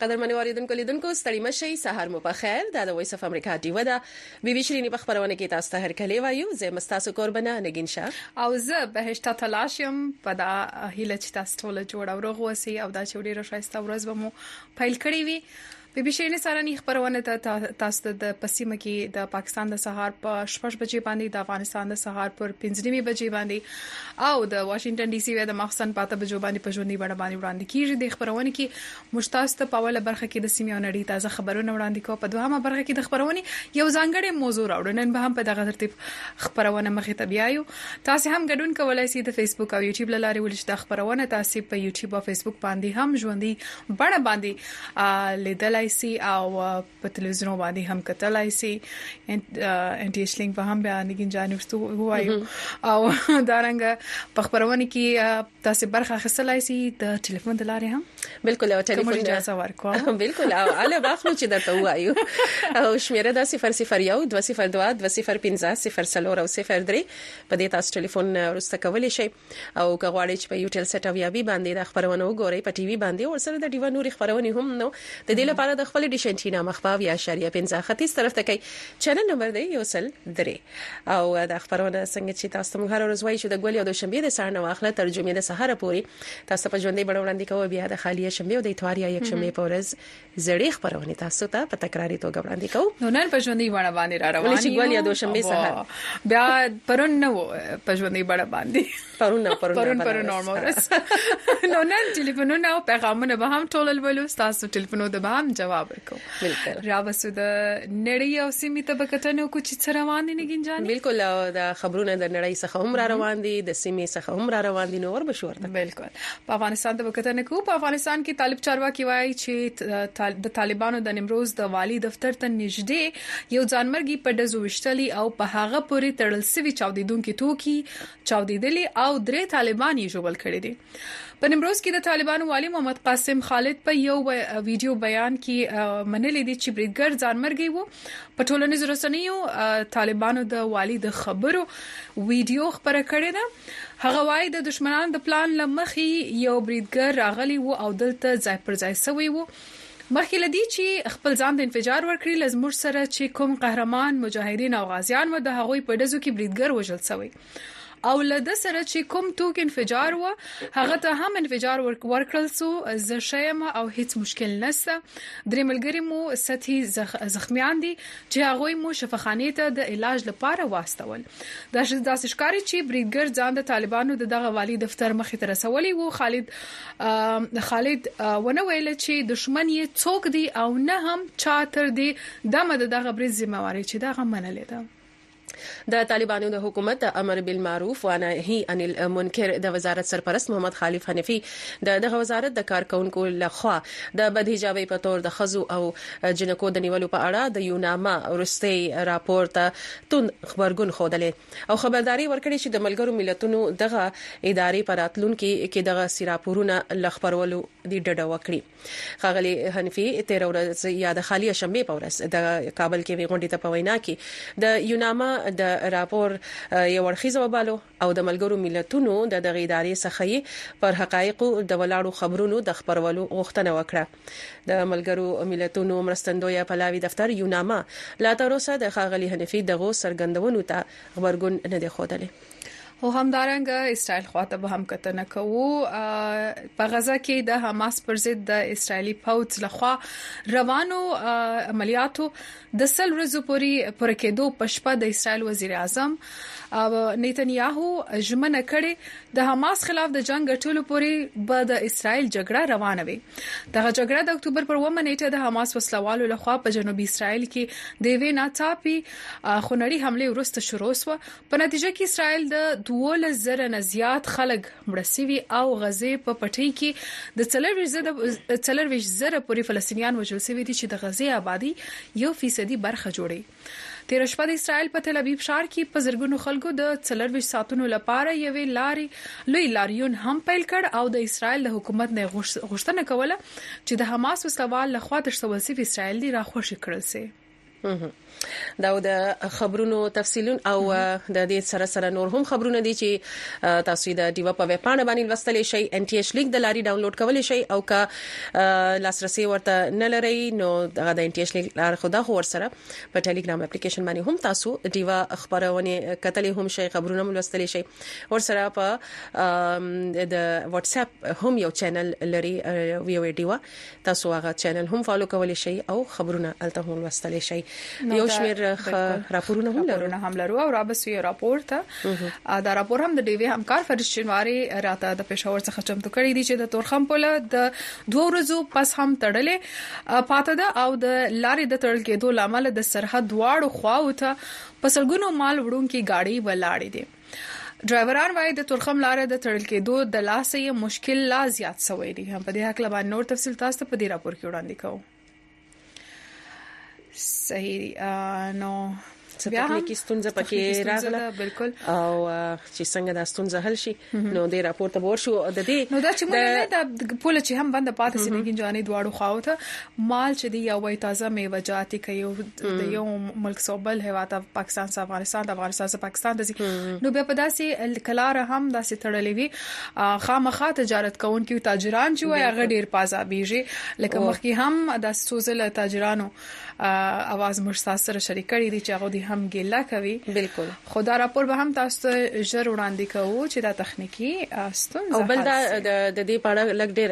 قدرمن اوریدونکو لیدونکو ستړي مشي سحر مو په خیر دا د وایس اف امریکا دیو ده بیبي شرینی په خبرونه کې تاسو ته هر کله وایو زه مستاسو قربانه نگین شاه او زه بهشت تلاش يم په دا هیله چې تاسو ټول جوړ او روغ وسی او دا چې ډیره شایسته ورځ به مو پیل کړی وي بي بي شينې سارني خبرونه ته تاسو ته د پسیمه کې د پاکستان د سهار په شپږ بجې باندې د افغانستان د سهار پر 15 نیمه بجې باندې او د واشنگټن ډي سي د مخسن پاته بجو باندې په ژوندۍ بڼه باندې وړاندې کیږي د خبرونه کې مشتاس ته په اوله برخه کې د سیمې او نړۍ تازه خبرونه وړاندې کوو په دوهمه برخه کې د خبرونه یو ځانګړی موضوع راوړو نن به هم په دغه ترتیب خبرونه مخې ته بیایو تاسو هم ګډون کولای شئ د فیسبوک او یوټیوب لارې ولې چې د خبرونه تاسو په یوټیوب او فیسبوک باندې هم ژوندۍ بڼه باندې لیدلای سي او په تلویزیون باندې هم کتلای سي ان ټي ایچ لینک به هم بیا نګین جان ورته وایو او دارنګ په خبرونه کې تاسو برخه اخیستلای سي د ټلیفون د لارې هم بالکل او ټلیفون اجازه ورکو بالکل او اله واخلو چې درته وایو او شمیره د 001 202 205 0 او 03 په دې تاسو ټلیفون ورسته کولی شئ او که غواړئ چې په یوټیل سټ او یا وی باندې دا خبرونه وګورئ په ټي وي باندې او سره د ډیوه نوري خبرونه هم نو د دې لپاره د خپل ډیش انټینا مخباو یا شریعه 15 ختیځ طرف ته کوي چینل نمبر دی یو سل درې او دا خبرونه څنګه چې تاسو ته هر ورځ وایي چې د ګل او د شنبه د سهار نه واخله تر جمعې د سهار پورې تاسو په ژوندۍ بڼه وړاندې کوو بیا د خالی شنبه او د اتوار یا یک شنبه په ورځ زړې خبرونه تاسو ته په تکراري توګه وړاندې کوو نو نن په ژوندۍ بڼه باندې را روان یو ګل یا دوشنبه سهار بیا پرون نه وو په ژوندۍ بڼه باندې پرون نه پرون پرون پرون نورمال رس نو نن ټلیفونونه او پیغامونه به هم ټول ولو تاسو ټلیفونو ته به هم جواب ورکو بالکل را وسو د نړۍ او سیمې ته بکټنو کو چې څه روان دي نګین جان بالکل دا خبرونه د نړۍ څخه هم را روان دي د سیمې څخه هم را روان دي نو ور بشورته بالکل په افغانستان ته وکتنه کوو په افغانستان کې طالب چارواکي وایي چې د طالبانو د نیمروز د والي دفتر ته نږدې یو ځانمرګي په دزو وشتلی او په هغه پورې تړل سوي چاودیدونکو توکي چاودیدلي او درې طالبان یې ژوبل کړي دي په نیمروز کې د طالبانو والي محمد قاسم خالد په یو ویډیو بیان کې منلې دي چې بریدګر ځانمرګي وو په ټولنیزو رسنیو طالبانو د والي د خبرو ویډیو خبره کړې ده هغه وایي د دشمنانو د پلان لمخې یو بریدګر راغلی وو او دلته ځای پر ځای سوی وو مخکې لدی چې خپل ځان د انفجار ورکړي لزمور سره چې کوم قهرمان مجاهدین او غازیان و د هغوی په دزو کې بریدګر وژل شوی او له ده سره چې کوم توکي انفجار و هغه ته هم انفجار ورکړل سو زه ښه یم او هیڅ مشکل نشته درې ملګري مو سطحي زخمیان دي چې هغوی مو شفاخانې ته د علاج لپاره واستول داسې ښکاري چې بریدګر ځان د طالبانو د دغه والي دفتر مخې ته رسولی وو خالد خالد ونه ویل چې دشمن یې څوک دی او نه هم چا تر دې دمه د دغه برید ذمہ واري چې دغه منلې ده د طالبانو د حکومت د امر بالمعروف و نهي عن المنکر د وزارت سرپرست محمد خالف حنفي د دغه وزارت د کارکونکو لخوا د بدحجابۍ په تور د ښځو او جنکو د نیولو په اړه د یوناما وروستي راپور ته توند غبرګون ښودلی او خبرداری ورکړی چې د ملګرو ملتونو دغه ادارې په راتلونکي کې دغسې راپورونه له خپرولو دې ډډه وکړي. ښاغلي حنفي تېره ورځ یا د خالي شنبې په ورځ د کابل کې وی غونډې ته په وینا کې د یوناما د راپور یو اړخیز وبالو او د ملګرو ملتونو د دغه ادارې څخه یې پر حقایقو د ولاړو خبرونو د خبرولو غوښتنه وکړه د ملګرو ملتونو مرستندوی پلاوي دفتر یوناما لا تر اوسه د ښاغلي حنفي دغو څرګندونو ته غبرګون نه دی ښودلی خو همدارنګه اسرائیل خواته به هم کتنه کوو په غزا کې د حماس پر ضد د اسرایلی پوځ لخوا روانو عملیاتو د سل ورځو پوري پر کېدو پښپا د اسرایل وزیر اعظم نیتنیاهو ژمنه کړې د حماس خلاف د جنگ ټولو پوري به د اسرایل جګړه روانه وي دغه جګړه د اکتوبر پر 1 نیټه د حماس وسلوالو لخوا په جنوبي اسرایل کې د وینا چاپی خونړي حمله ورسته شروع شو په نتیجه کې اسرائیل د 12 زره نه زیات خلک مړه شوي او غزې په پټۍ کې د 24 زره پورې فلسطینیان وژل شوي دي چې د غزې آبادی یو فیصدي برخه جوړي تیر شپه د اسرائیل په تل ابیب ښار کې په زرګونو خلکو د 24 ساعتونو لپاره یوې لارې لوی لاریون هم پیل کړ او د اسرائیل د حکومت نه غوښتنه کوله چې د حماس وسلوال لخوا تر څو سیف اسرائیل دی راخوشي کړل شي دا د خبرونو تفصیل او د دې سره سره نور هم خبرونه دي چې تاسو د دیو په ویب پاڼه باندې لوستلی شئ ان ټي ایچ لیک د لاري ډاونلوډ کولای شئ او که لاسرسي ورته نه لرئ نو دغه د ان ټي ایچ لیک لار خدا هو ور سره په ټلګرام اپلیکیشن باندې هم تاسو دیو خبرونه کتلی هم شئ خبرونه هم لوستلی شئ ور سره په د واتس اپ هم یو چینل لري ویو دیو تاسو هغه چینل هم فالو کولای شئ او خبرونه الته هم لوستلی شئ یو شمیر راپورونه هم لرو نه هم لرو او را بسوي راپور ته دا راپور هم د ډیوی همکار فرش چنواري راته د پېښور څخه چمتو کړی دی چې د تورخم پله د دوه ورځو پس هم تړلې پاتې ده او د لارې د تړل کېدو لامل د سرحد دواړو خواو ته پسلګونو مال وړونکي گاډي ولاړې دي ډرایوران وايي د تورخم لار د تړل کېدو د لاسه یې مشکل لا زیات شوی دی په دې حق لبا نور تفصيل تاسو په دې راپور کې وړاندې کوو صحیح نو څه تخنیکی ستونزه پکې راغله بالکل او چې څنګه دا ستونزه حل شي نو د راپور ته ورشو د دې نو دا چې موږ د پوله چې هم بند پاتې سنګین جوانی دواړو خواو ته مال چې دی یا وای تازه میوه جاتې کوي د یو ملک څو بل هوا ته پاکستان سره افغانستان د افغانستان سره پاکستان د نو بیا په داسې کلار هم داسې تړلې وي خامخا تجارت کوونکي تاجران چې وای هغه ډیر پازابيږي لکه مخکې هم د سوزل تاجرانو اواز مشتاق سره شریک کړي دي چې هغه دي هم ګیلا کوي بالکل خو دا راپور به هم تاسو ته ژر وړاندې کوو چې دا تخنیکی ستونزه او بل دا د دې په اړه لګ ډیر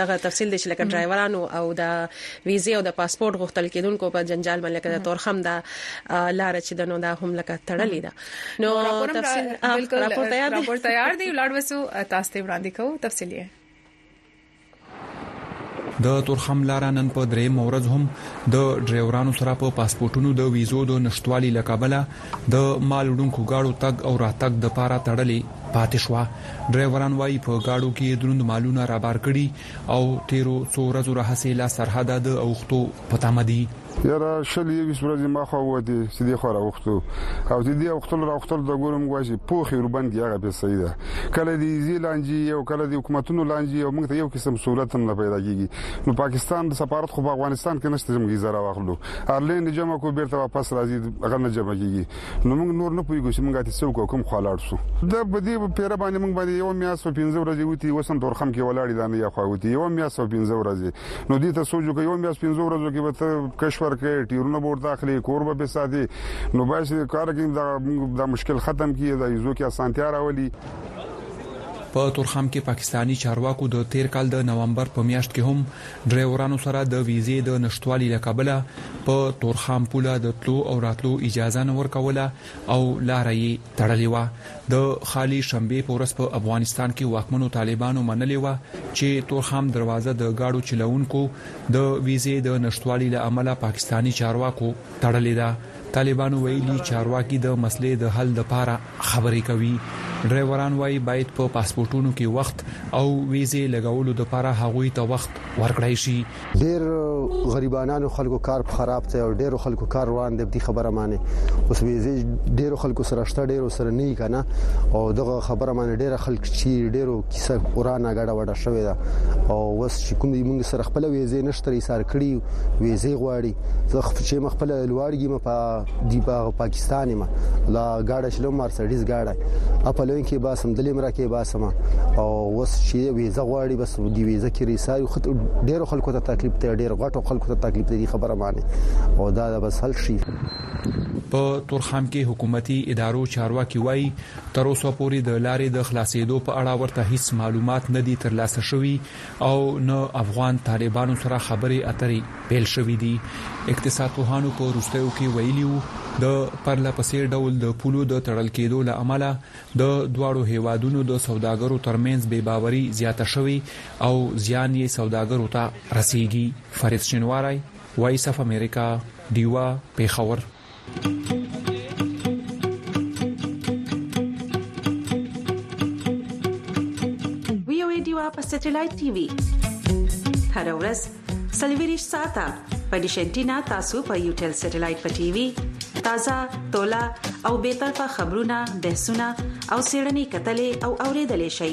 دغه تفصیل دي چې لکه ډرایورانو او د ویزه او د پاسپورت غوښتل کېدونکو په جنجال باندې لکه د تورخم دا لار چې دنو دا هم لکه تړلې ده نو تفصیل راپور تیار دی راپور تیار دی لاړ وسو تاسو ته وړاندې کوو تفصیل یې د تورخم لاره نن په درېیمه ورځ هم د ډرایورانو سره په پاسپورتونو د ویزو د نشټوالي له کبله د مال وړونکو گاړو تګ او راتګ د پاره تړلې پاتې شو ډرایوران وایي په گاړو کې دروند مالونه رابار کړي او تیرو څو ورځو راهسې لا سرحد د اوختو پتامه دي یاره شل یویس ورځې ما خوا ووتې چې دې خوا راوختو او چې دې اوختلو راوختلو ته ګورم ګوا چې پوخې اوربند کې هغه پیسه ده کله دې ایزي لانجې او کله دې حکومتونو لانجې او موږ ته یو قسم سہولت هم نه پیدا کیږي نو پاکستان د سفارت خو په افغانستان کې نشته چې موږ یې زره واخلو ارلین جمع کو بیرته واپس راځي هغه نه جمع کیږي نو موږ نور نه پوهیږو چې موږ ته څوک کوم خوا لاړ شو دا په دې پیره باندې موږ باندې یو میاس او 15 ورځې وتی وسم تورخم کې ولاړې دانه یا خو وتی یو میاس او 15 ورځې نو دې ته سوچ وکړي یو میاس پنځو ورځو کې به ته کش ورکې ټیرونه به ورته اخلي کور به به ساتي نو باید چې کار کې دا دا مشکل ختم کړي دا یزو کې اسانتیا راولي په تورخم کې پاکستاني چارواکو د تیر کال د نومبر په میاشت کې هم ډرایورانو سره د ویزې د نشټوالي لکبله په تورخم پوله د تلو او راتلو اجازه نه ورکوله او لاره یې تړلې وه. د خالي شنبې په ورځ په افغانستان کې واکمنو طالبانو منلې وه چې تورخم دروازه د ګاډو چلوونکو د ویزې د نشتوالي له امله پاکستاني چارواکو تړلې ده. طالبانو ویلي، چارواکي د مسلې د حل دپاره خبرې کوي. ډرایوران وايي، باید په پاسپورټونو کې وخت او ویزې لګولو دپاره هغوی ته وخت ورکړای شي. ډیر غریبانانو خلکو کار خراب دی او ډیرو خلکو کار روان دی په خبره معنی اوس ویزه ډیرو خلکو سره شته ډیرو سره نه کنه او دغه خبره معنی ډیر خلک چې ډیرو کیسه قرانه غډه وډه شوې ده او وس چې کوم دی موږ سره خپل ویزه نشته یې سار کړی ویزه غواړي زه خپل مخ خپل لوړګي م په دی په پاکستان ما لا گاډه شلو مرسډیز گاډه اپلون کې باسم دلې مرا کې باسم او وس شي ویزه غواړي بس دی ویزه کې ریسای خو ډیر خلکو ته تکلیف ته ډیر غټو خلکو ته تکلیف دی خبره معنی او دا بس حل شي په تورخم کې حکومتي ادارو چارواکي وایي تر اوسه پورې د لارې د خلاصېدو په اړه ورته هیڅ معلومات نه دي ترلاسه شوي او نه افغان طالبانو سره خبرې اترې پیل شوې دي. اقتصادپوهانو په وروستیو کې ویلي وو، د پرله پسې ډول د پولو د تړل کېدو له امله د دواړو هېوادونو د سوداګرو ترمنځ بې باوري زیاته شوې او زیان یې سوداګرو ته رسېږي. فرید شینواری، وایس اف امریکا، ډیوه، پېښور. وی او ډیوا په سټلایټ ټي وي هر ورځ سلویریش ساته په دیشنټینا تاسو په یو ټل سټلایټ په ټي وي تازه تولا او به طرفه خبرونه بحثونه او سیړنی کتلې او اوریدلې شي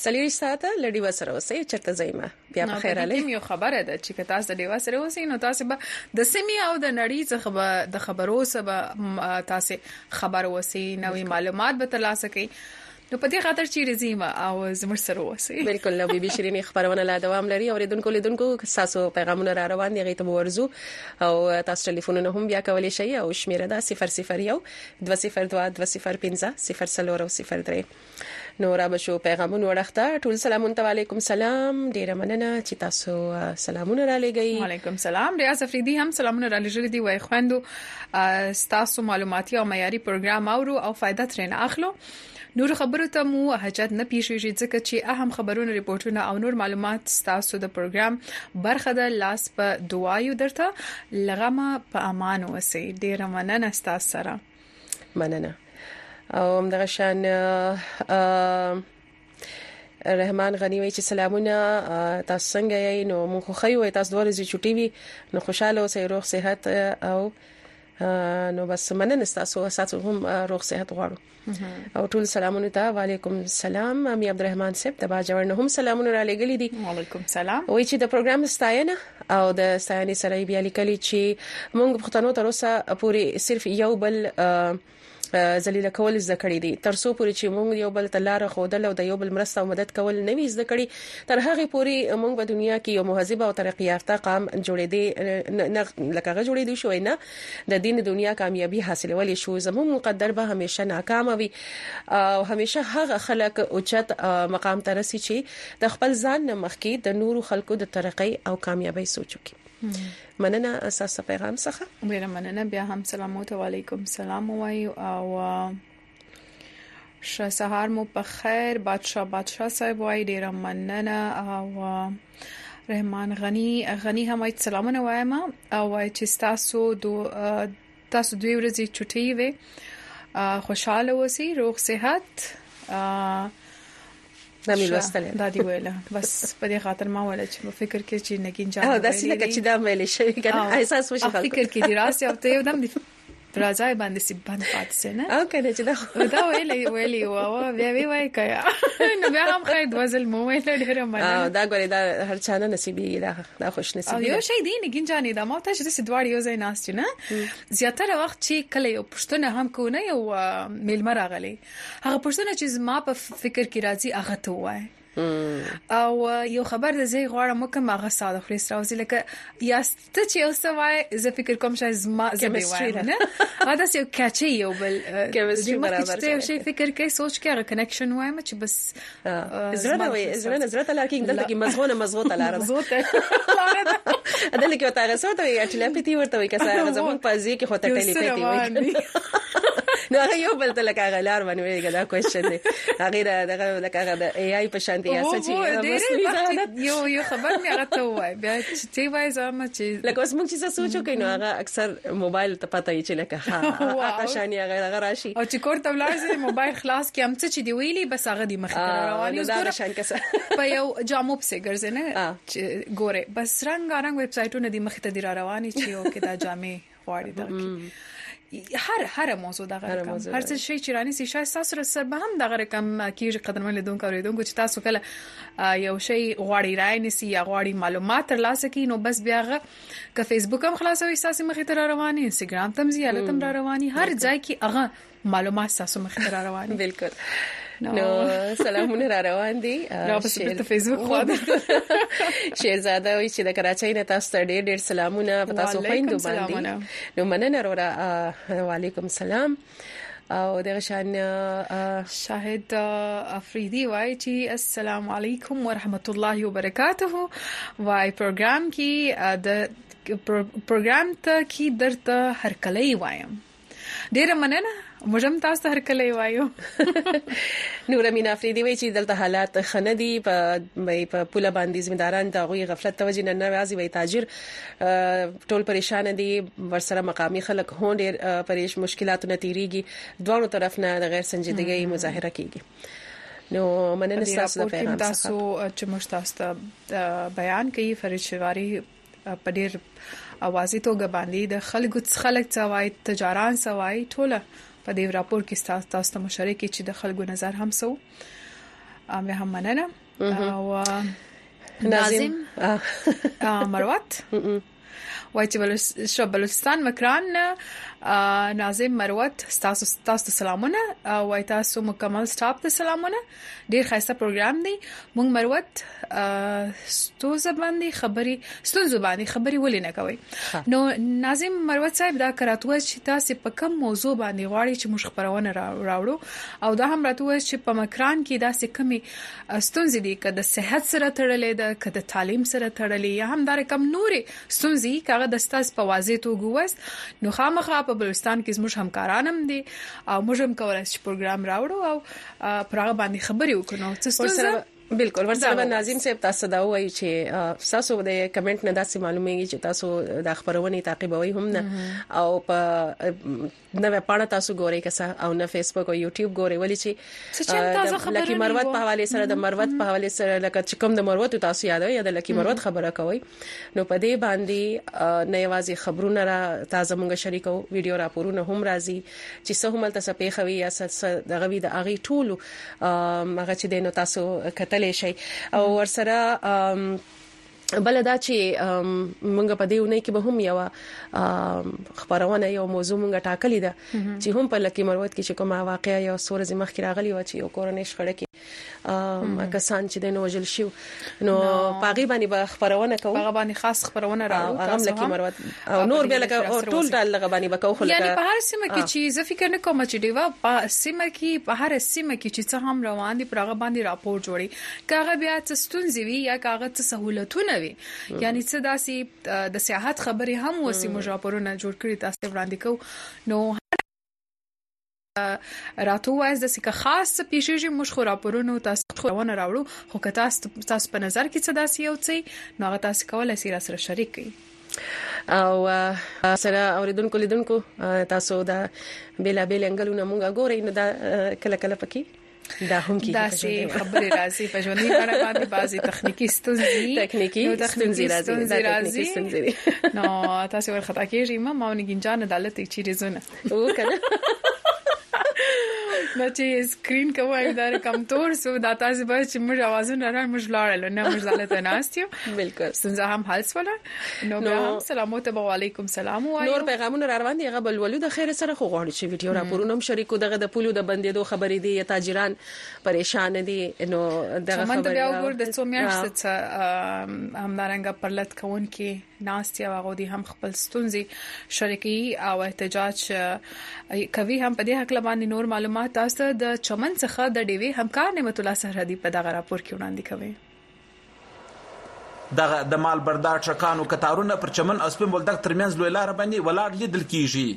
سلیری ساته لډی وسره وسه چرته زایمه بیا په خیر علي یو خبره ده چې کتا سره ډیوا سره وسه نو تاسو به د سیمه او د نړۍ څخه به د خبرو سبا تاسو خبر وسه نوې معلومات به ترلاسه کړئ نو په دې خاطر چې رزیم او زموږ سره وسی بالکل نو بي بي شيرين خبرونه لا دوام لري او ردوونکو لیدونکو تاسو پیغامونه را روان دي غیته ورزو او تاسو ټلیفونونه هم بیا کولای شئ او شمیره دا 001 202 205 003 نو را بشو پیغامونو ورخته ټول سلامون ته علیکم سلام ډیره مننه چې تاسو سلامونه را لګی وعلیکم سلام ریاض افریدی هم سلامونه را لګی دی وای خوندو تاسو معلوماتي او معیاري پروګرام اورو او فائدہ ترې نه اخلو نور خبرو ته مو حاجت نه پیښیږي ځکه چې اهم خبرونه ریپورتونه او نور معلومات تاسو د پروګرام برخه ده لاس په دعایو درته لغمه په امان اوسئ ډیر مننه تاسو سره مننه او هم دغه شان رحمان غنی وای چې سلامونه تاسو څنګه یې نو مونږ خو خیو تاسو دوه ورځې چټي وي نو خوشاله اوسئ روغ صحت او نو بس مننه تاسو تاسو هم روغ صحت غواړو او ټول سلامونه ته وعليكم السلام امي عبدالرحمن صاحب د باجوړ نه هم سلامونه را لګلې دي وعليكم السلام وای چې د پروګرام ستاینه او د ستاینې سره یې بیا لیکلي چې موږ پښتنو تر اوسه پورې صرف یو بل ذلیل کول زده کړی دي تر څو پورې چې موږ یو بل تلار خودل او د یو بل مرسته او مدد کول نه وي زده کړی تر هغه پورې موږ په دنیا کې یو مهذب او ترقی یافته قام جوړې دي نه لکه جوړې دي شوې نه د دین دنیا کامیابی حاصلول شو زموږ مقدر به همیشه ناکام وي او همیشه هغه خلک اوچت مقام ته رسي چې د خپل ځان نه مخکي د نورو خلکو د ترقۍ او کامیابۍ سوچ وکړي مننه اساسه پیغام څخه ډیره مننه بیا هم سلامو ته وعلیکم سلام وای او شه سهار مو په خیر بادشاه بادشاه صاحب وای ډیره مننه او رحمان غنی غنی هم وای سلامونه وایم او وای چې تاسو دو تاسو دوی ورځې چټي وي خوشاله اوسئ روغ صحت دا مې لوستل دا دی ویل بس په دې خاطر ما ویل چې په فکر کې چې نګین جان دا څه لکه چې دا ویل شوی کنه احساس وشي خلک فکر کې دی راځي او ته یو دم دی درځای باندې سی باندې پاتې سي نه او کنه چې دا دا ویلې ویلې واو بیا وی وای کیا نو بیا هم خیر د وزل مو ویل ډیر مننه دا ګورې دا هر چا نه نصیبې دا دا خوش نصیب او یو شی دی نګین جانې دا ما ته چې د دواړ یو ځای ناس چې نه زیاتره وخت چې کله یو پښتنه هم کو نه یو میلمه راغلی هغه پښتنه چې زما په فکر کې راځي هغه ته وای او یو خبر د زی غواړم کوم هغه ساده خو سره اوس لکه یا ست چې اوس وای زه فکر کوم چې زما زبې وای نه دا یو کچې یو بل کیمستري برابر دی شي فکر کوي سوچ کوي هغه کنکشن وایم چې بس زړه نه وي زړه نه زړه ته لار کېږي دلته کې مزغونه مزغو ته لار ده دلته کې وتاغه سوته وي اټلپتی ورته وي کسه زمون پازي کې هوته ټلیپتی وي نو هغه یو بل ته لکه هغه لار باندې ویګه دا کوېشن دی هغه دا دغه لکه هغه د ای آی په شان دی یا څه چې یو یو خبر مې هغه ته وای بیا چې وای زما چې لکه اوس موږ چې څه سوچو کینو هغه اکثر موبایل ته پته یې چې لکه ها هغه شان هغه راشي او چې کور ته ولاړ زه موبایل خلاص کیم څه چې دی ویلي بس هغه دی مخ ته روان یو زه شان کسه په یو جامو په سګر زنه چې ګوره بس رنگ رنگ ویب سایټونه دی مخ ته دی روان چې یو کې دا جامې غواړي دا هر هر موضوع دغه رقم هر څه شي چې رانی سي شای تاسو سره سر به هم دغه رقم کیږي قدرمن لیدونکو اوریدونکو چې تاسو کله یو شی غواړي رائے نسی یا غواړي معلومات ترلاسه کړئ نو بس بیا غ که فیسبوک هم خلاص وي ساسي مخې ته را رواني انستګرام تم زی التم را رواني هر ځای کې هغه معلومات ساسو مخې ته را رواني بالکل نو سلامونه را روان دي نو په فیسبوک خو ده شیرزاده وی چې د کراچۍ نه تاسو ته ډېر ډېر سلامونه په تاسو خويندو باندې نو مننه وروره وعليکم السلام او دغه شان شاهد افریدي وایي چې السلام علیکم ورحمت الله وبرکاته وای پروګرام کې د پروګرام ته کې درته هر کله وایم ډیره مننه موږ هم تاسو ته هر کله وایو نور امین افریدي وی چې دلته حالات خندي په په پوله باندې زمینداران د غوي غفلت توجه نه ناراضي وي تاجر ټول پریشان دي ورسره مقامي خلک هون ډیر پریش مشکلاتو نه تیریږي دوه طرف نه د غیر سنجیدګۍ مظاهره کیږي نو مننه تاسو د پیغام څخه تاسو چې موږ تاسو ته بیان کوي فرید شواری په ډیر اوازې توګه باندې د خلکو خلک څوای تجاران څوای ټوله په دې راپور کې تاسو ته مشارکت چې د خلکو نظر هم سو مې هم مننه او ناظم مروت وای چې بلوچ شو بلوچستان مکران ناظم مروت تاسو تاسو سلامونه وای تاسو مکمل سټاف ته سلامونه ډیر خاصه پروګرام دی مونږ مروت ستو زباندې خبري ستون زباندې خبري ولې نه کوي نو ناظم مروت صاحب دا کراتو چې تاسو په کوم موضوع باندې غواړي چې موږ خبرونه راوړو او دا هم راته چې په مکران کې داسې کمی ستونزې دي که د صحت سره تړلې ده که د تعلیم سره تړلې یا هم دار کم نورې ستونزې که هغه د ستاز په واضح توګه وست نو خامخا په بلوچستان کې زموږ همکاران هم دي او موږ هم کولای شو پروګرام راوړو او پر هغه باندې خبرې وکړو څه ستونزه بالکل ورسره به ناظم صاحب تاسو دا وایي چې تاسو د کمنټ نه داسې معلومیږي چې تاسو د خبرونه تعقیبوي هم نه او په نوې پاڼه تاسو ګورئ که څه او نه فیسبوک او یوټیوب ګورئ ولې چې لکه مروت په حواله سره د مروت په حواله سره لکه چې کوم د مروت تاسو یادوي یا د لکه مروت خبره کوي نو په دې باندې نه یوازې خبرونه را تازه مونږ شریکو ویډیو راپورونه هم راځي چې څه هم تاسو په خوي یا څه دغه وی د اغي ټول هغه چې د نو تاسو کتلې شي او ورسره بل دا چې مونږ په دې ونې کې به هم یو خبرونه یو موضوع مونږ ټاکلې ده چې هم په لکه مروت کې چې کومه واقعیا یو سور زمخ کې راغلی و چې یو کورنۍ شخړه کې کسان چې د نوجل شو نو پاغي باندې به خبرونه کوو پاغي باندې خاص خبرونه راو هغه لکه مروت او نور به لکه ټول ډال لغه باندې وکاو خو یعنی په هر سیمه کې چې زه فکر نه کوم چې دیوا په سیمه کې په هر سیمه کې چې څه هم روان دي پرغه باندې راپور جوړي که هغه بیا څه ستونزې وي یا که هغه څه سهولتونه وي یعنی څه داسي د سیاحت خبرې هم وسی موږ راپورونه جوړ کړی تاسو وړاندې کو نو راتو وایس د سکه خاص څه پیښیږي موږ خو راپورونه تاسو خو ونه راوړو خو که تاسو تاسو په نظر کې څه داسي یو څه نو هغه تاسو کولای شئ را سره شریک کړئ او سره اوریدونکو لیدونکو تاسو دا بیلا بیل انګلونه مونږه ګورئ نو دا کله کله پکې دا هم کې داسې خبرې راځي په ژوندۍ بڼه باندې بعضي تخنیکی ستونزې تخنیکی ستونزې راځي دا تخنیکی ستونزې نو تاسو ورخطا کیږئ ما مونږ ګنجان عدالت چې رزونه او کنه دا چې سکرین کوي دا کم تور سو دا تاسو به چې موږ اوازونه را موږ لاړل نه موږ زاله ته ناست یو بالکل څنګه هم حل سوله نو بیا هم سلامو ته وعلیکم سلام وایو نور پیغامونه را روان دي هغه بل ولود خیر سره خو غواړو چې ویډیو راپورونه هم شریکو دغه د پولو د بندیدو خبرې دي تاجران پریشان دي نو دغه خبره چمن بیا وګور د څو میاشتې څخه همدارنګه پرلت کون کې ناست یا هغه دي هم خپل ستونزې شریکي او احتجاج کوي هم په دې حق لباندې نور معلومات تاسو د چمن څخه د ډیوي همکار نعمت الله سهرادي په دغه راپور کې وړاندې کوي دغه د مال بردار ټرکانو کتارونه پر چمن او سپین بولدک ترمنځ لوی لاره باندې ولاړ لیدل کیږي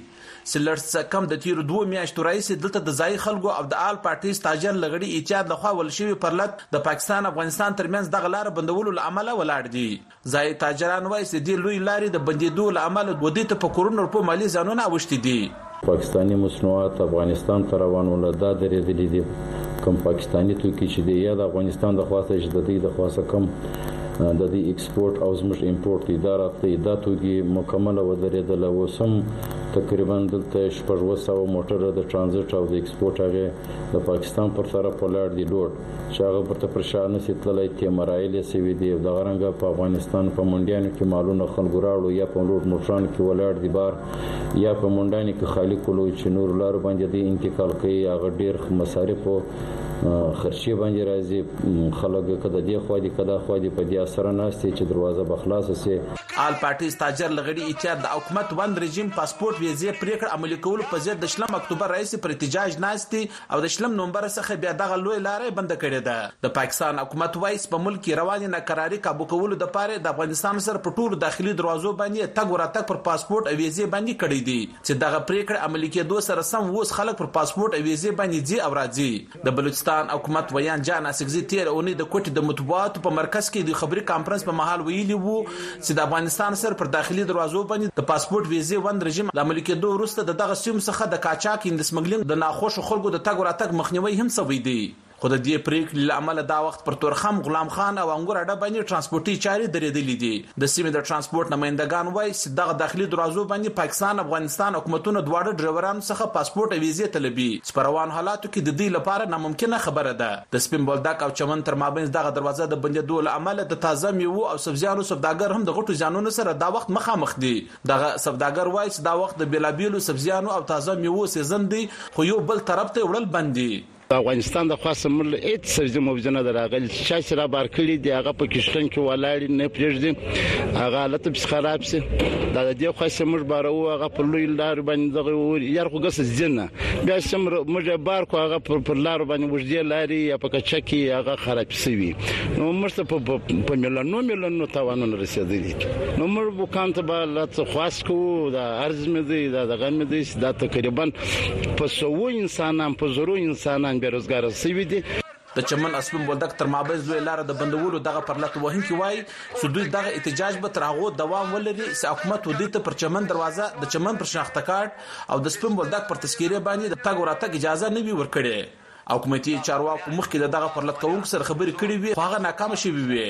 چې لړ څه کم د تیرو دوه میاشتو راهیسې دلته د ځای خلکو او د آل پارټي ستاجر لغړي اعتیاد لخوا ول شوی پرلت د پاکستان افغانستان ترمنځ دغه لار بندولو له امله ولاړ دي ځای تاجران وایي چې د لوی لارې د بندیدو له امله دوی ته په کورونو روپو مالی زانونه اوښتي دي پاکستاني مصنوعات افغانستان ته روان ول دا درېدلي دي کوم پاکستاني توکي چې دی یا د افغانستان د خواسته چې د دې د خواسته کم د دې ایکسپورټ او زموږ امپورټ دی دا راتلی دا توکي مکمله ودرېدل او سم تقریبا دلته شپږ وسو موټر د ترانزیټ او د ایکسپورټ هغه د پاکستان پر طرف ولاړ دي لوډ چې هغه پرته پر شا نه سي تللی ته مرايل يې سوي دي او دغه رنګه په افغانستان په منډيانو کې مالونه خلګو راړو یا په لوډ موټران کې ولاړ دي بار یا په منډانې کې خالي کولو چې نور لارو باندې دی انتقال کوي هغه ډیر مصارف او خرچې باندې راځي خلګ که د دې خوا دي که دا خوا دي په دې اثر ناشته چې دروازه به خلاصه سي آل پارټي ستاجر لغړي اتحاد د حکومت وند رژیم پاسپورت ویزې پریکړه عملي کولو په ضد د شلم اکتوبر راهیسې پر احتجاج ناست دي او د شلم نومبر څخه بیا دغه لوی لاره یې بنده کړې ده. د پاکستان حکومت وایي چې په ملک کې روانې ناکراري کابو کولو لپاره یې د افغانستان سره په ټولو داخلي دروازو باندې یې تګ و راتګ پر پاسپورټ او ویزې باندې کړی دی چې دغه پریکړه عملي کیدو سره سم اوس خلک پر پاسپورټ او ویزې باندې ځي او راځي. د بلوچستان حکومت ویاند جان اڅکزي تیره اونۍ د کوټې د مطبوعاتو په مرکز کې د خبري کانفرنس په مهال ویلي وو چې د افغانستان سر پر داخلي دروازو باندې د پاسپورت ویزې وند رژیم له عملي کېدو وروسته د دغه سیمو څخه د قاچاق اند سمګلینګ د ناخوښو خلکو د تګ راتګ مخنیوی هم شوی دی خو د دې پرېکړې له امله دا وخت پر تورخم، غلام خان او انګور اډه باندې ټرانسپورټي چارې درېدلې دي. د سیمې د ټرانسپورټ نماینده ګان وایي چې دغه داخلي دروازو باندې پاکستان افغانستان حکومتونه دواړه ډریورانو څخه پاسپورټ او ویزې طلبي، په روانو حالاتو کې د دوی لپاره ناممکنه خبره ده. د سپین بولدک او چمن تر مابینځ دغه دروازه د بندېدو له امله د تازه مېوو او سبزیانو سوداګر هم د غټو زیانونو سره دا وخت مخامخ دي. دغه سوداګر وايي چې دا وخت د بېلابېلو سبزیانو او تازه مېوو سېزن دی، خو یو بل طرف ته یې وړل بند دي. د افغانستان د خوا سمول هېڅ سبزي مبزي نه ده راغلې چې چا چې رابار کړي دي هغه په کښتن کې ولاړ نه پرېږدي هغه حالت پسې خراب شي دا د دې خوا چې موږ باروو هغه په لوی لار باندې دغه یار خو ګس ځینه بیا چې سم موږ بار کو هغه پر, پر لارو باندې وژدې لاري یا په کچه کې هغه خراب شوی نو موږ ته په ملنو ملنو توانونه رسیدلي نو موږ وکام ته به لا څه خواست کوو دا ارز مې دی دا دغه مې دی دا تقریبا په سوو انسانان په زرو انسانان بیروزګار شوی دي د چمن اسلم بولدک تر مابین لویه لاره د بندولو دغه پرلت وهونکي وايي، چې دوی دغه احتجاج به تر هغو دوام ولري، چې حکومت ودوی ته پر چمن دروازه، د چمن پر شناخته کارډ او د سپین بولدک پر تذکرې باندې د تګ او راتګ اجازه نه وي ورکړې. حکومتي چارواکو مخکې د دغه پرلت کوونکو سره خبرې کړې وې، خو هغه ناکامه شوې وې.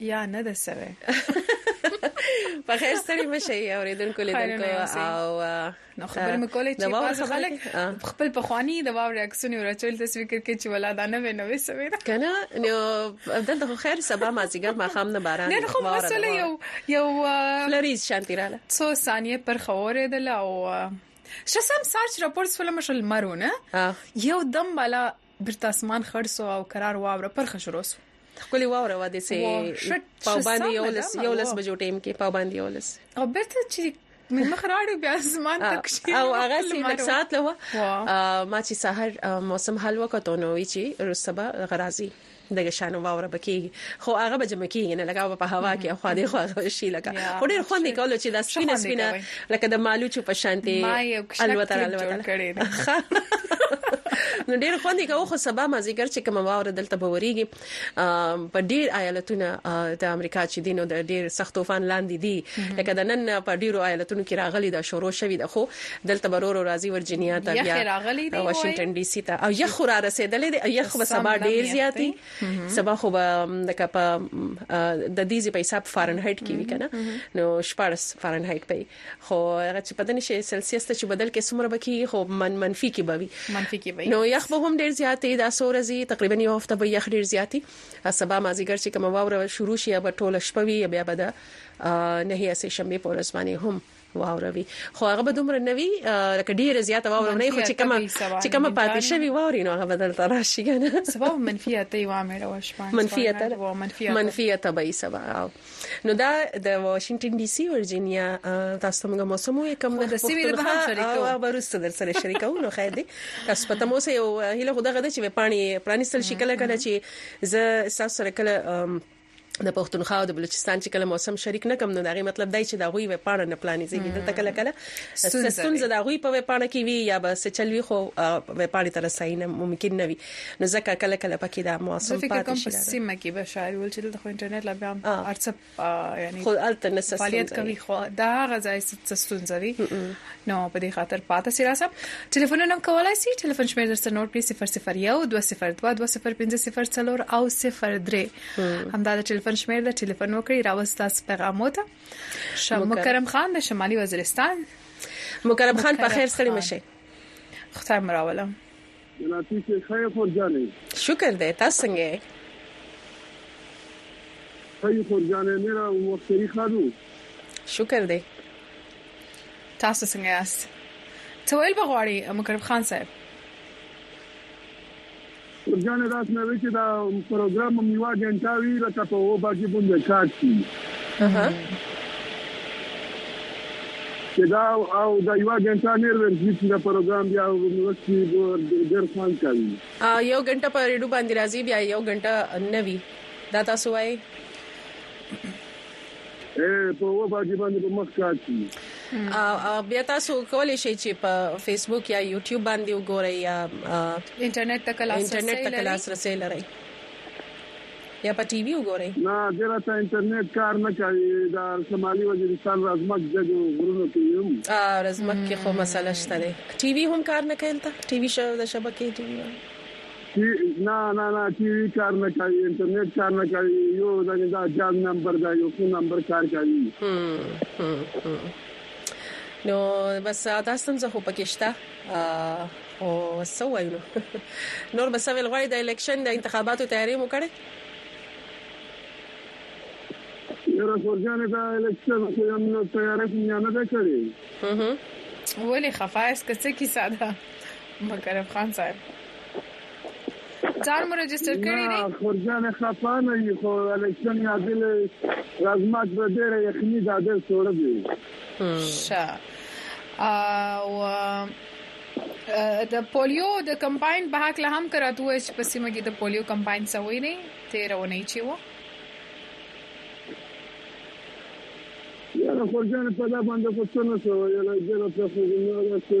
یا نه ده سوي په خیر ستړي مشه یې اوریدونکو لیدونکو او نو خبر مې کولې چې باز خلک خپل په خواني د واو ریاکشن او رچول د فکر کې چې ولا دا نه وینوي سوي کنه نو دلته خیر سبا مازیګر ما خام نه باران نه خو مسله یو یو فلریز شانتی رااله څو ثانیه پر خوره دل او شسم سرچ راپورټ سول مشل مرونه یو دم بالا برت اسمان خرڅو او قرار واوره پر خشرو سو خپلې واوره و دې سه پابندي یو لس یو لس بجو ټیم کې پابندي یو لس او برته چې من مخ راړي بیا زمان تک شي او هغه سي لک ساعت له ما چې سحر موسم حل وکړو نو وی چې رسبا غرازي دغه شان واوره بکیږي خو هغه به جمع کیږي نه لګاو په هوا کې خو دې خو هغه شي لګا خو ډیر خوند کول چې دا سپینه سپینه لکه د مالو چې په شانتي الوتره الوتره کړې نو ډیر خوند کاوه خو سبا ما زیګر چې کوم واوره دلته بوريږي په ډیر ایالتونو د امریکا چې دینو د ډیر سخت طوفان لاندې دي لکه د نن په ډیرو ایالتونو کې راغلي دا شروع شوی د خو دلته برورو راځي ورجینیا ته بیا واشنگټن ډي سي ته او یخ را رسیدلې دی یخ به سبا ډیر زیاتی سبا خو به د کپ د دې په حساب فارنهایت کې وی کنه نو 14 فارنهایت په خو هغه چې په دني شي سلسیس ته چې بدل کې څومره بکی خو من منفي کې بوي منفي کې بوي نو یخ به هم ډیر زیاتې دا سور زی تقریبا یو هفته به یخ ډیر زیاتې سبا مازیګر چې کوم واوره شروع شي به ټول شپوي بیا به دا نه هي سه شنبه په ورځ باندې هم واوروي خو هغه به دومره نوي لکه ډیره زیاته واوره نه خو چې کوم چې کوم پاتې شوی واوري نو هغه بدل تر شي کنه سبا منفي اته و امر او شپه منفي اته منفي اته به سبا نو دا د واشنگټن ډي سي ورجینیا تاسو ته موږ موسم وې کوم د سیمې له بهر شریکو او برسته در سره شریکو نو خیر دی تاسو په تمو سه یو هله خدای غده چې پانی پرانیستل شي کله کله چې ز تاسو سره کله د پښتونخوا او د بلوچستان چې کله موسم شریک نه کم نو دا غي مطلب دی چې دا غوي وې پاڼه نه پلانې زیږي دلته کله کله ستونزه دا غوي په وې پاڼه کې وي یا به څه چلوي خو وې پاڼه تر ساين ممکن نه وي نو ځکه کله کله پکې دا موسم پاتې شي فکر کوم په سیمه کې به شاید ول چې دلته خو انټرنیټ لا بیا ارڅ یعنی خو الته نه فعالیت کوي خو دا غزای ستونزه وي نو په دې خاطر پاتې سي راځم ټلیفون نم کولای سي ټلیفون شمیر درسره نوٹ کړئ 001 202 205 او 03 همدا د ټلیفون شمیر د ټلیفون وکړي راوست تاسو پیغامو ته شم مکرم خان د شمالي وزیرستان مکرم خان په خیر سره مشه خدای مراولم جناتی صیب ښه یې خور جانې. شکر دی تاسو څنګه یې. ښه یو خور جانې میرا وختری خانو. شکر دی تاسو څنګه یاست. څه ویل به غواړي مکرم خان صاحب. خور جانې داس نه وی چې دا پروګرام هم یوه ګنټه وي لکه په اوه بجې بونده کار شي. چې دا او دا یوه ګنټه نیر ورځي چې دا پروګرام بیا ورسي ډېر خوند کوي یو ګنټه په ریډو باندې راځي بیا یو ګنټه نه وي دا تاسو وایي په و باجی باندې په مخ کار کوي او بیا تاسو کولای شئ چې په فیسبوک یا یوټیوب باندې وګورئ یا انټرنیټ ته کلاس انټرنیټ ته کلاس رسې لرئ یا په ټی وی وګورئ. نه زه راته انټرنیټ کار نه کوي د شمالي وزیرستان رزمک جګو غرونو کې یم. آه رزمک کې خو مسله شته دی ټی وی هم کار نه کوي هلته ټی وی د شبکې ټی وی وایي. نه نه نه ټی وی کار نه کوي انټرنیټ کار نه کوي یو دنې دا جام نمبر دا یو څو نمبر کار کوي. هم هم هم نو بس دا ستونزه خو پکې شته. خو څه وایو نو نور به څه ویل غواړي د الیکشن د انتخاباتو تیاری مو کړی؟ یاره خور جانه دا الیکشن خو یم نو تیاری خو مې نه ده کړی. ولې خفه یاست که څه کیسه ده مقرب خان صاحب؟ ځان مو رجسټر کړی دی؟ نه خور جانه خفه نه یو خو الیکشن یادل رازمات به ډېره یخني ده ډېر سوړه دی. ښه. او د پولیو د کمپاین په حق له هم کراتو وایي چې په سیمه کې د پولیو کمپاین سوی دی تیر او نه چی و یاره خورجان په دا باندې خو څه نه سوی یاره جره ته خو نه راځي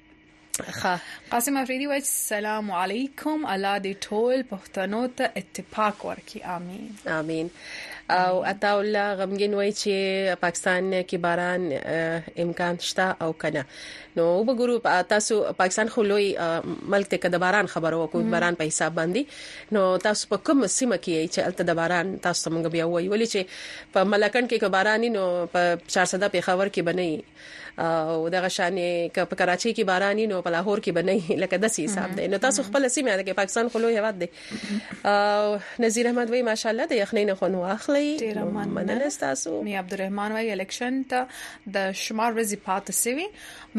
قاسم افریدی وای سلام علیکم الله دې ټول پښتنو ته اتفاق ورکړي امين امين او عطا الله غمګین وای چې پاکستان کې باران امکان شته او کنه نو وګورو تاسو پاکستان خو لوی ملک ته کده باران خبرو وکړو باران په حساب باندې نو تاسو په کوم سیمه کې چې الته د باران تاسو موږ بیا وای ولې چې په ملکن کې باران نو په 400 په خبر کې بنئ او دغه شان ک په کراچۍ کې باراني نو په لاهور کې بنئ لکه د سي حساب دی نو تاسو خپل سیمه ده کې پاکستان خلو هیواد دی او نذیر احمد وای ماشاالله د یخنۍ نه خون واخلي ډیر مننه تاسو نی عبدالرحمن وای الیکشن ته د شمار ورځې پات سوي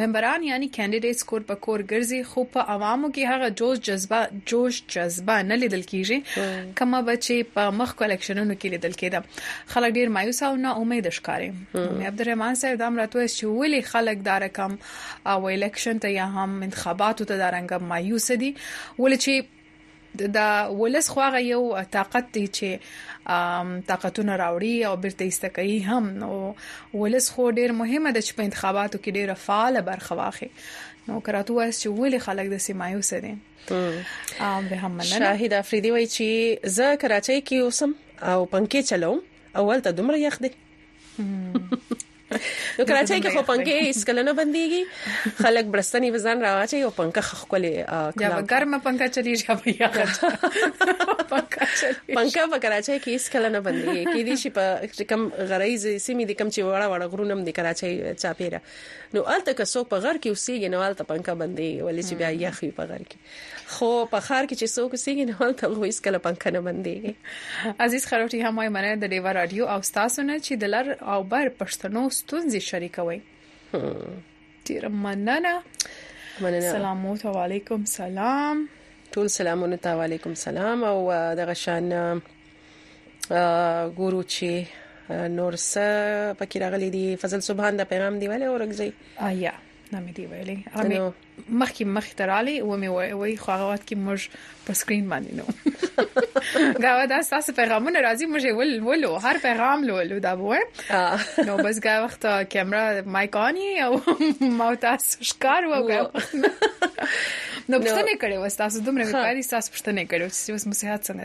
ممبران یعنی کینډیډیټس کور په کور ګرځي خو په عوامو کې هغه جوش جذبه جوش جذبه نه لیدل کیږي کما بچي په مخ کلیکشنونو کې لیدل کېده خلک ډیر مایوس او نا امید ښکاري عبدالرحمن صاحب دام راتوي چې ولې خلک دا رقم او الیکشن ته یا هم انتخاباتو ته دا رنګ مایوس دي ولې چې د ولس خواغه یو طاقت دی چې طاقتونه راوړي او بیرته ایسته کوي هم نو ولس خو ډیر مهمه ده چې په انتخاباتو کې ډیره فعال برخه واخلي نو کراتو واس چې ولې خلک د سیمایو سره ام به هم مننه شاهد افریدي وای چې زه کراچۍ کې اوسم او پنکې چلوم اول ته دومره یخ دی نو کراچۍ کې خو پنکې هیڅ کله نه بنديږي خلک برستنی وزن راواچي او پنکه خخکلې یا ګرمه پنکه چلی یا بیا پنکه چلی پنکه په کراچۍ کې هیڅ کله نه بنديږي کې دي چې په کم غرایز سیمې دي کم چې وړه وړه غرونه هم دي کراچۍ چاپیره نو الته که څوک په غر کې اوسېږي نو الته پنکه بندي ولې چې بیا یخي په غر کې خو په خار کې چې څوک اوسېږي نو هلته به هیڅکله پنکه نه بنديږي عزیز خروټي هم وايي مننه د ډیوه رادیو او تاسو نه چې د لر او بر پښتنو ستونزې شریکوي ډیر مننه مننه سلام علیکم سلام ټول سلامونه ته علیکم سلام او دغه شان ګورو چې نور څه پکې راغلي دي فضل سبحان دا پیغام دی ویلې اورګزي آیا نامې دی ویلې مخکې مخ ته رالی و مې وای خو هغه وخت کې موږ په سکرین باندې نو دا دا تاسو پیغامونه راځي موږ ول ولو هر پیغام لولو دا وای نو بس دا وخت کیمرا مایک آنی او ما تاسو ښکار وکړ نو پښتنه کړي وستاسو دومره وکړي تاسو پښتنه کړي چې اوس مو صحت څنګه